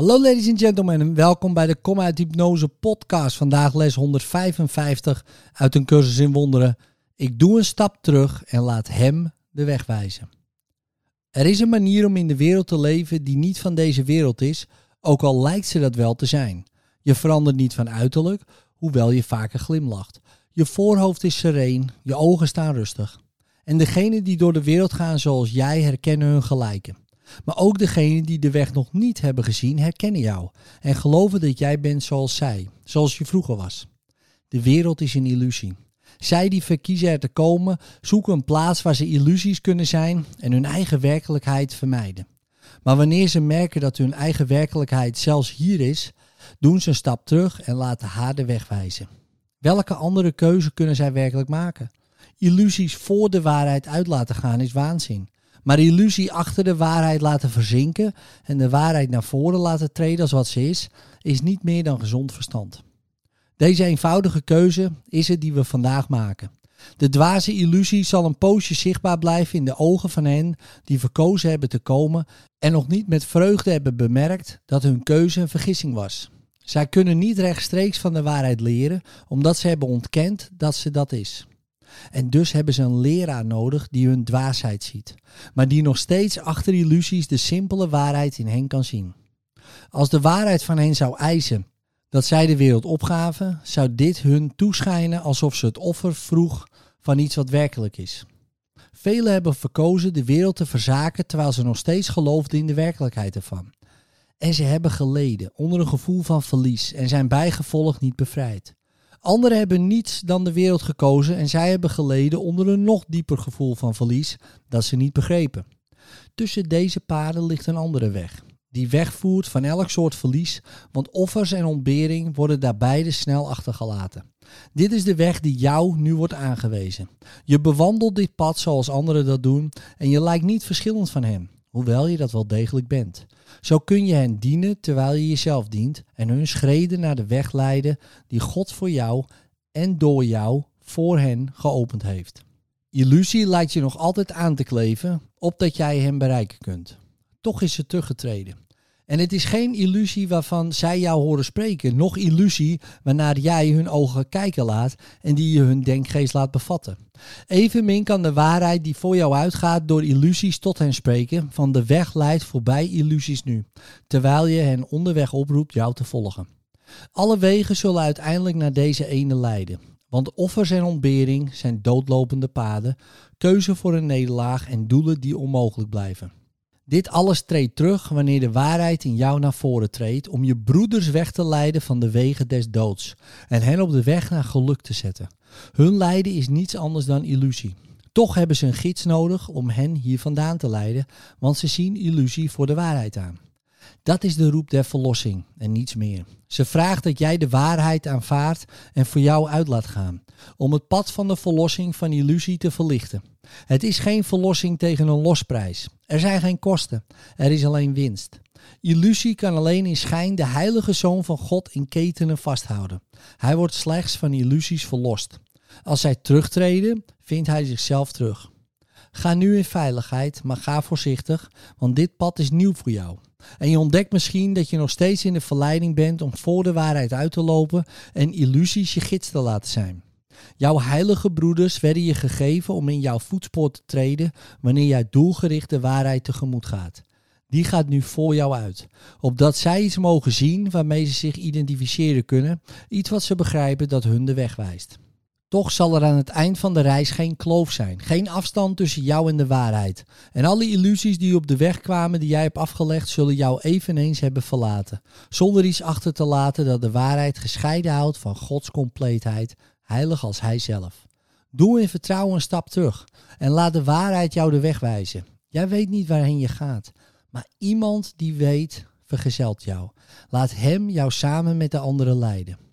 Hallo ladies and gentlemen en welkom bij de Kom uit Hypnose podcast. Vandaag les 155 uit een cursus in wonderen. Ik doe een stap terug en laat hem de weg wijzen. Er is een manier om in de wereld te leven die niet van deze wereld is, ook al lijkt ze dat wel te zijn. Je verandert niet van uiterlijk, hoewel je vaker glimlacht. Je voorhoofd is sereen, je ogen staan rustig. En degenen die door de wereld gaan zoals jij herkennen hun gelijken. Maar ook degenen die de weg nog niet hebben gezien herkennen jou en geloven dat jij bent zoals zij, zoals je vroeger was. De wereld is een illusie. Zij die verkiezen er te komen, zoeken een plaats waar ze illusies kunnen zijn en hun eigen werkelijkheid vermijden. Maar wanneer ze merken dat hun eigen werkelijkheid zelfs hier is, doen ze een stap terug en laten haar de weg wijzen. Welke andere keuze kunnen zij werkelijk maken? Illusies voor de waarheid uit laten gaan is waanzin. Maar illusie achter de waarheid laten verzinken en de waarheid naar voren laten treden als wat ze is, is niet meer dan gezond verstand. Deze eenvoudige keuze is het die we vandaag maken. De dwaze illusie zal een poosje zichtbaar blijven in de ogen van hen die verkozen hebben te komen en nog niet met vreugde hebben bemerkt dat hun keuze een vergissing was. Zij kunnen niet rechtstreeks van de waarheid leren, omdat ze hebben ontkend dat ze dat is. En dus hebben ze een leraar nodig die hun dwaasheid ziet, maar die nog steeds achter illusies de simpele waarheid in hen kan zien. Als de waarheid van hen zou eisen dat zij de wereld opgaven, zou dit hun toeschijnen alsof ze het offer vroeg van iets wat werkelijk is. Velen hebben verkozen de wereld te verzaken terwijl ze nog steeds geloofden in de werkelijkheid ervan. En ze hebben geleden onder een gevoel van verlies en zijn bijgevolg niet bevrijd. Anderen hebben niets dan de wereld gekozen en zij hebben geleden onder een nog dieper gevoel van verlies dat ze niet begrepen. Tussen deze paden ligt een andere weg, die wegvoert van elk soort verlies, want offers en ontbering worden daar beide snel achtergelaten. Dit is de weg die jou nu wordt aangewezen. Je bewandelt dit pad zoals anderen dat doen en je lijkt niet verschillend van hem, hoewel je dat wel degelijk bent. Zo kun je hen dienen terwijl je jezelf dient en hun schreden naar de weg leiden die God voor jou en door jou voor hen geopend heeft. Illusie lijkt je nog altijd aan te kleven, opdat jij hem bereiken kunt. Toch is ze teruggetreden. En het is geen illusie waarvan zij jou horen spreken, nog illusie waarnaar jij hun ogen kijken laat en die je hun denkgeest laat bevatten. Evenmin kan de waarheid die voor jou uitgaat door illusies tot hen spreken, van de weg leidt voorbij illusies nu, terwijl je hen onderweg oproept jou te volgen. Alle wegen zullen uiteindelijk naar deze ene leiden. Want offers en ontbering zijn doodlopende paden, keuze voor een nederlaag en doelen die onmogelijk blijven. Dit alles treedt terug wanneer de waarheid in jou naar voren treedt om je broeders weg te leiden van de wegen des doods en hen op de weg naar geluk te zetten. Hun lijden is niets anders dan illusie. Toch hebben ze een gids nodig om hen hier vandaan te leiden, want ze zien illusie voor de waarheid aan. Dat is de roep der verlossing en niets meer. Ze vraagt dat jij de waarheid aanvaardt en voor jou uit laat gaan, om het pad van de verlossing van illusie te verlichten. Het is geen verlossing tegen een losprijs. Er zijn geen kosten, er is alleen winst. Illusie kan alleen in schijn de heilige zoon van God in ketenen vasthouden. Hij wordt slechts van illusies verlost. Als zij terugtreden, vindt hij zichzelf terug. Ga nu in veiligheid, maar ga voorzichtig, want dit pad is nieuw voor jou. En je ontdekt misschien dat je nog steeds in de verleiding bent om voor de waarheid uit te lopen en illusies je gids te laten zijn. Jouw heilige broeders werden je gegeven om in jouw voetspoor te treden wanneer jij doelgericht de waarheid tegemoet gaat. Die gaat nu voor jou uit, opdat zij iets mogen zien waarmee ze zich identificeren kunnen, iets wat ze begrijpen dat hun de weg wijst. Toch zal er aan het eind van de reis geen kloof zijn, geen afstand tussen jou en de waarheid. En alle illusies die op de weg kwamen die jij hebt afgelegd, zullen jou eveneens hebben verlaten, zonder iets achter te laten dat de waarheid gescheiden houdt van Gods compleetheid, heilig als Hij zelf. Doe in vertrouwen een stap terug en laat de waarheid jou de weg wijzen. Jij weet niet waarheen je gaat, maar iemand die weet, vergezelt jou. Laat Hem jou samen met de anderen leiden.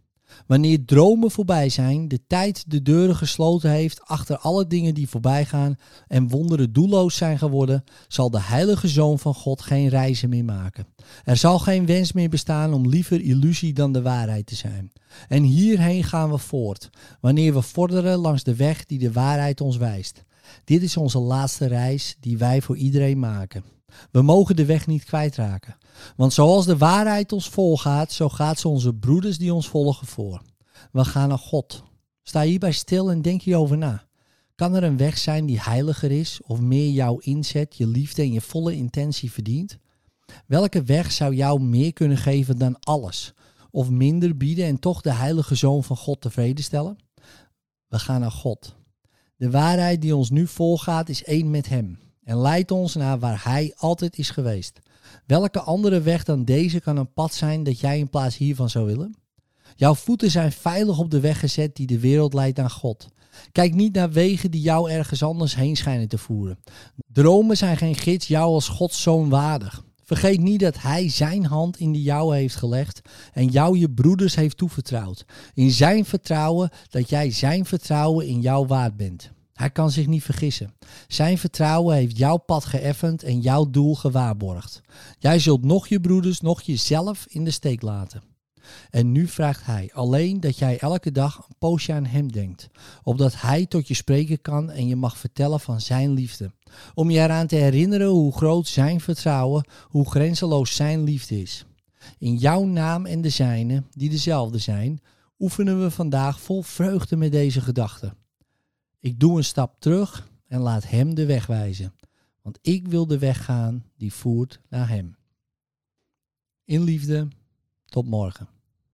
Wanneer dromen voorbij zijn, de tijd de deuren gesloten heeft achter alle dingen die voorbij gaan en wonderen doelloos zijn geworden, zal de heilige Zoon van God geen reizen meer maken. Er zal geen wens meer bestaan om liever illusie dan de waarheid te zijn. En hierheen gaan we voort, wanneer we vorderen langs de weg die de waarheid ons wijst. Dit is onze laatste reis die wij voor iedereen maken. We mogen de weg niet kwijtraken. Want zoals de waarheid ons volgaat, zo gaat ze onze broeders die ons volgen voor. We gaan naar God. Sta hierbij stil en denk hierover na. Kan er een weg zijn die heiliger is of meer jouw inzet, je liefde en je volle intentie verdient? Welke weg zou jou meer kunnen geven dan alles? Of minder bieden en toch de heilige zoon van God tevreden stellen? We gaan naar God. De waarheid die ons nu volgaat is één met Hem en leidt ons naar waar Hij altijd is geweest. Welke andere weg dan deze kan een pad zijn dat jij in plaats hiervan zou willen? Jouw voeten zijn veilig op de weg gezet die de wereld leidt naar God. Kijk niet naar wegen die jou ergens anders heen schijnen te voeren. Dromen zijn geen gids jou als Gods zoon waardig. Vergeet niet dat Hij Zijn hand in de jouwe heeft gelegd en jou je broeders heeft toevertrouwd. In Zijn vertrouwen dat jij Zijn vertrouwen in jou waard bent. Hij kan zich niet vergissen. Zijn vertrouwen heeft jouw pad geëffend en jouw doel gewaarborgd. Jij zult nog je broeders, nog jezelf in de steek laten. En nu vraagt hij alleen dat jij elke dag een poosje aan hem denkt, opdat hij tot je spreken kan en je mag vertellen van zijn liefde. Om je eraan te herinneren hoe groot zijn vertrouwen, hoe grenzeloos zijn liefde is. In jouw naam en de zijne, die dezelfde zijn, oefenen we vandaag vol vreugde met deze gedachten. Ik doe een stap terug en laat hem de weg wijzen, want ik wil de weg gaan die voert naar hem. In liefde, tot morgen.